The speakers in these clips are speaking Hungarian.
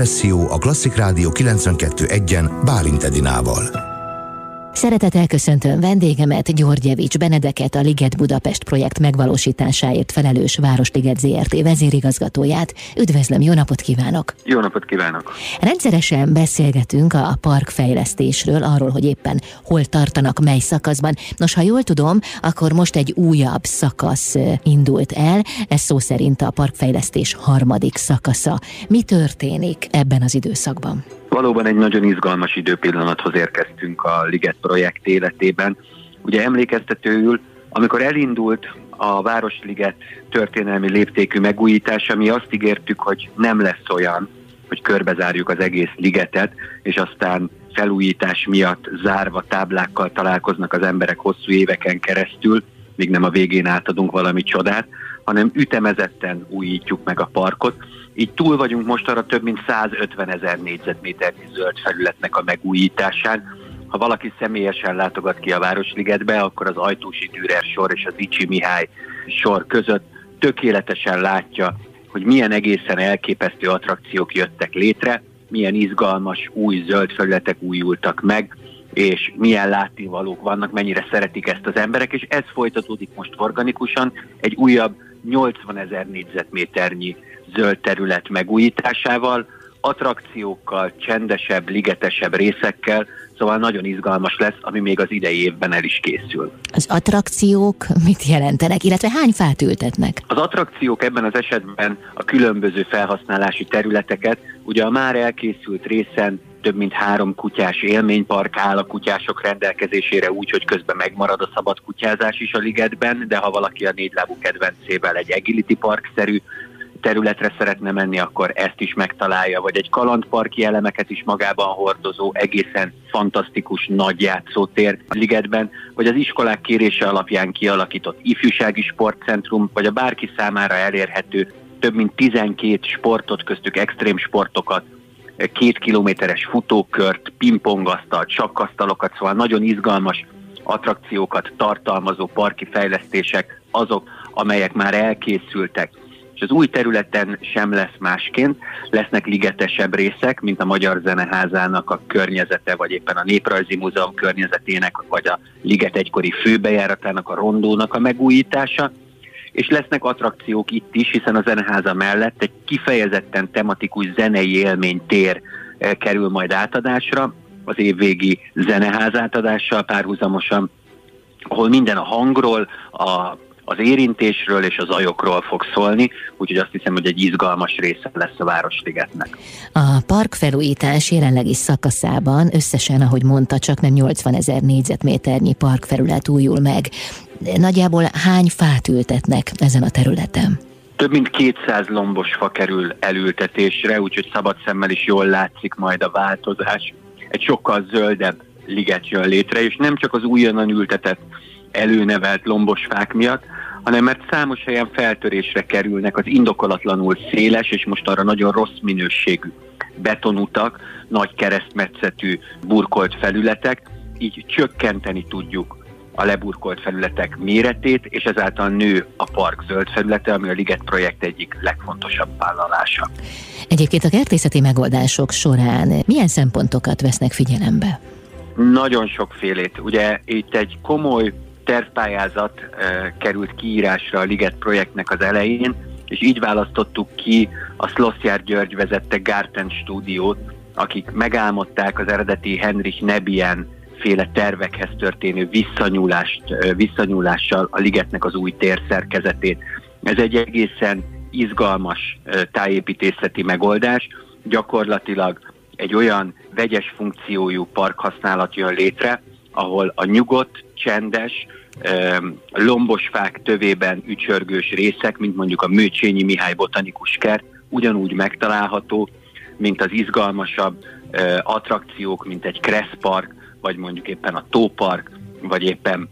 Espresso a Klasszik Rádió 92.1-en Bálint Edinával. Szeretettel köszöntöm vendégemet, Györgyevics Benedeket, a Liget Budapest projekt megvalósításáért felelős Városliget ZRT vezérigazgatóját. Üdvözlöm, jó napot kívánok! Jó napot kívánok! Rendszeresen beszélgetünk a parkfejlesztésről, arról, hogy éppen hol tartanak, mely szakaszban. Nos, ha jól tudom, akkor most egy újabb szakasz indult el, ez szó szerint a parkfejlesztés harmadik szakasza. Mi történik ebben az időszakban? Valóban egy nagyon izgalmas időpillanathoz érkeztünk a Liget projekt életében. Ugye emlékeztetőül, amikor elindult a Városliget történelmi léptékű megújítása, mi azt ígértük, hogy nem lesz olyan, hogy körbezárjuk az egész ligetet, és aztán felújítás miatt zárva táblákkal találkoznak az emberek hosszú éveken keresztül, míg nem a végén átadunk valami csodát, hanem ütemezetten újítjuk meg a parkot, így túl vagyunk most arra több mint 150 ezer négyzetméternyi zöld felületnek a megújításán. Ha valaki személyesen látogat ki a Városligetbe, akkor az Ajtósi Dürer sor és az Icsi Mihály sor között tökéletesen látja, hogy milyen egészen elképesztő attrakciók jöttek létre, milyen izgalmas új zöld felületek újultak meg, és milyen látnivalók vannak, mennyire szeretik ezt az emberek, és ez folytatódik most organikusan egy újabb 80 ezer négyzetméternyi zöld terület megújításával, attrakciókkal, csendesebb, ligetesebb részekkel, szóval nagyon izgalmas lesz, ami még az idei évben el is készül. Az attrakciók mit jelentenek, illetve hány fát ültetnek? Az attrakciók ebben az esetben a különböző felhasználási területeket, ugye a már elkészült részen több mint három kutyás élménypark áll a kutyások rendelkezésére úgy, hogy közben megmarad a szabad kutyázás is a ligetben, de ha valaki a négylábú kedvencével egy agility park-szerű területre szeretne menni, akkor ezt is megtalálja, vagy egy kalandparki elemeket is magában hordozó, egészen fantasztikus nagy játszótér ligetben, vagy az iskolák kérése alapján kialakított ifjúsági sportcentrum, vagy a bárki számára elérhető több mint 12 sportot, köztük extrém sportokat, két kilométeres futókört, pingpongasztalt, sakkasztalokat, szóval nagyon izgalmas attrakciókat tartalmazó parki fejlesztések azok, amelyek már elkészültek. És az új területen sem lesz másként, lesznek ligetesebb részek, mint a Magyar Zeneházának a környezete, vagy éppen a Néprajzi Múzeum környezetének, vagy a liget egykori főbejáratának, a rondónak a megújítása, és lesznek attrakciók itt is, hiszen a zeneháza mellett egy kifejezetten tematikus zenei élménytér eh, kerül majd átadásra, az évvégi zeneház átadással párhuzamosan, ahol minden a hangról, a az érintésről és az ajokról fog szólni, úgyhogy azt hiszem, hogy egy izgalmas része lesz a Városligetnek. A park felújítás jelenlegi szakaszában összesen, ahogy mondta, csak nem 80 ezer négyzetméternyi parkfelület újul meg. Nagyjából hány fát ültetnek ezen a területen? Több mint 200 lombos fa kerül elültetésre, úgyhogy szabad szemmel is jól látszik majd a változás. Egy sokkal zöldebb liget jön létre, és nem csak az újonnan ültetett előnevelt lombos fák miatt, hanem mert számos helyen feltörésre kerülnek az indokolatlanul széles és most arra nagyon rossz minőségű betonutak, nagy keresztmetszetű burkolt felületek, így csökkenteni tudjuk a leburkolt felületek méretét, és ezáltal nő a park zöld felülete, ami a Liget projekt egyik legfontosabb vállalása. Egyébként a kertészeti megoldások során milyen szempontokat vesznek figyelembe? Nagyon sokfélét. Ugye itt egy komoly tervpályázat került kiírásra a Liget projektnek az elején, és így választottuk ki a Szlossjár György vezette Garten stúdiót, akik megálmodták az eredeti Henrich Nebien féle tervekhez történő visszanyúlást, visszanyúlással a ligetnek az új térszerkezetét. Ez egy egészen izgalmas tájépítészeti megoldás, gyakorlatilag egy olyan vegyes funkciójú parkhasználat jön létre, ahol a nyugodt, csendes, lombos fák tövében ücsörgős részek, mint mondjuk a Mőcsényi Mihály botanikus kert, ugyanúgy megtalálható, mint az izgalmasabb attrakciók, mint egy Kressz Park, vagy mondjuk éppen a Tópark, vagy éppen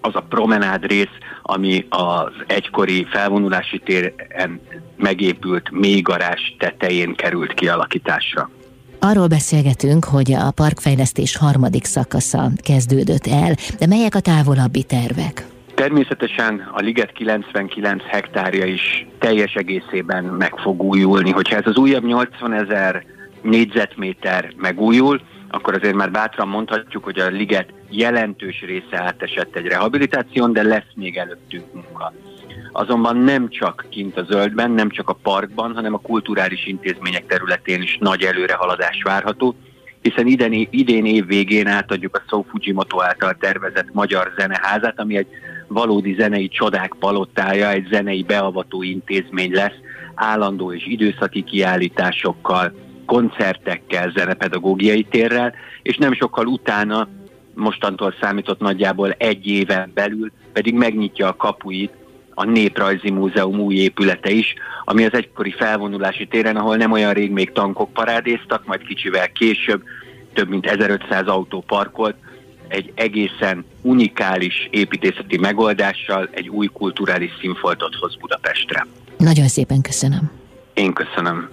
az a promenád rész, ami az egykori felvonulási téren megépült mélygarás tetején került kialakításra. Arról beszélgetünk, hogy a parkfejlesztés harmadik szakasza kezdődött el, de melyek a távolabbi tervek? Természetesen a liget 99 hektárja is teljes egészében meg fog újulni. Hogyha ez az újabb 80 ezer négyzetméter megújul, akkor azért már bátran mondhatjuk, hogy a liget jelentős része átesett egy rehabilitáción, de lesz még előttünk munka. Azonban nem csak kint a zöldben, nem csak a parkban, hanem a kulturális intézmények területén is nagy előrehaladás várható, hiszen idén, idén év végén átadjuk a Szó Fujimoto által tervezett Magyar Zeneházát, ami egy valódi zenei csodák palotája, egy zenei beavató intézmény lesz, állandó és időszaki kiállításokkal, koncertekkel, zenepedagógiai térrel, és nem sokkal utána, mostantól számított nagyjából egy éven belül, pedig megnyitja a kapuit a Néprajzi Múzeum új épülete is, ami az egykori felvonulási téren, ahol nem olyan rég még tankok parádéztak, majd kicsivel később több mint 1500 autó parkolt, egy egészen unikális építészeti megoldással egy új kulturális színfoltot hoz Budapestre. Nagyon szépen köszönöm. Én köszönöm.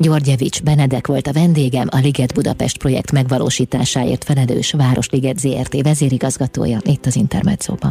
Györgyevics Benedek volt a vendégem, a Liget Budapest projekt megvalósításáért felelős Városliget ZRT vezérigazgatója itt az Intermedzóban.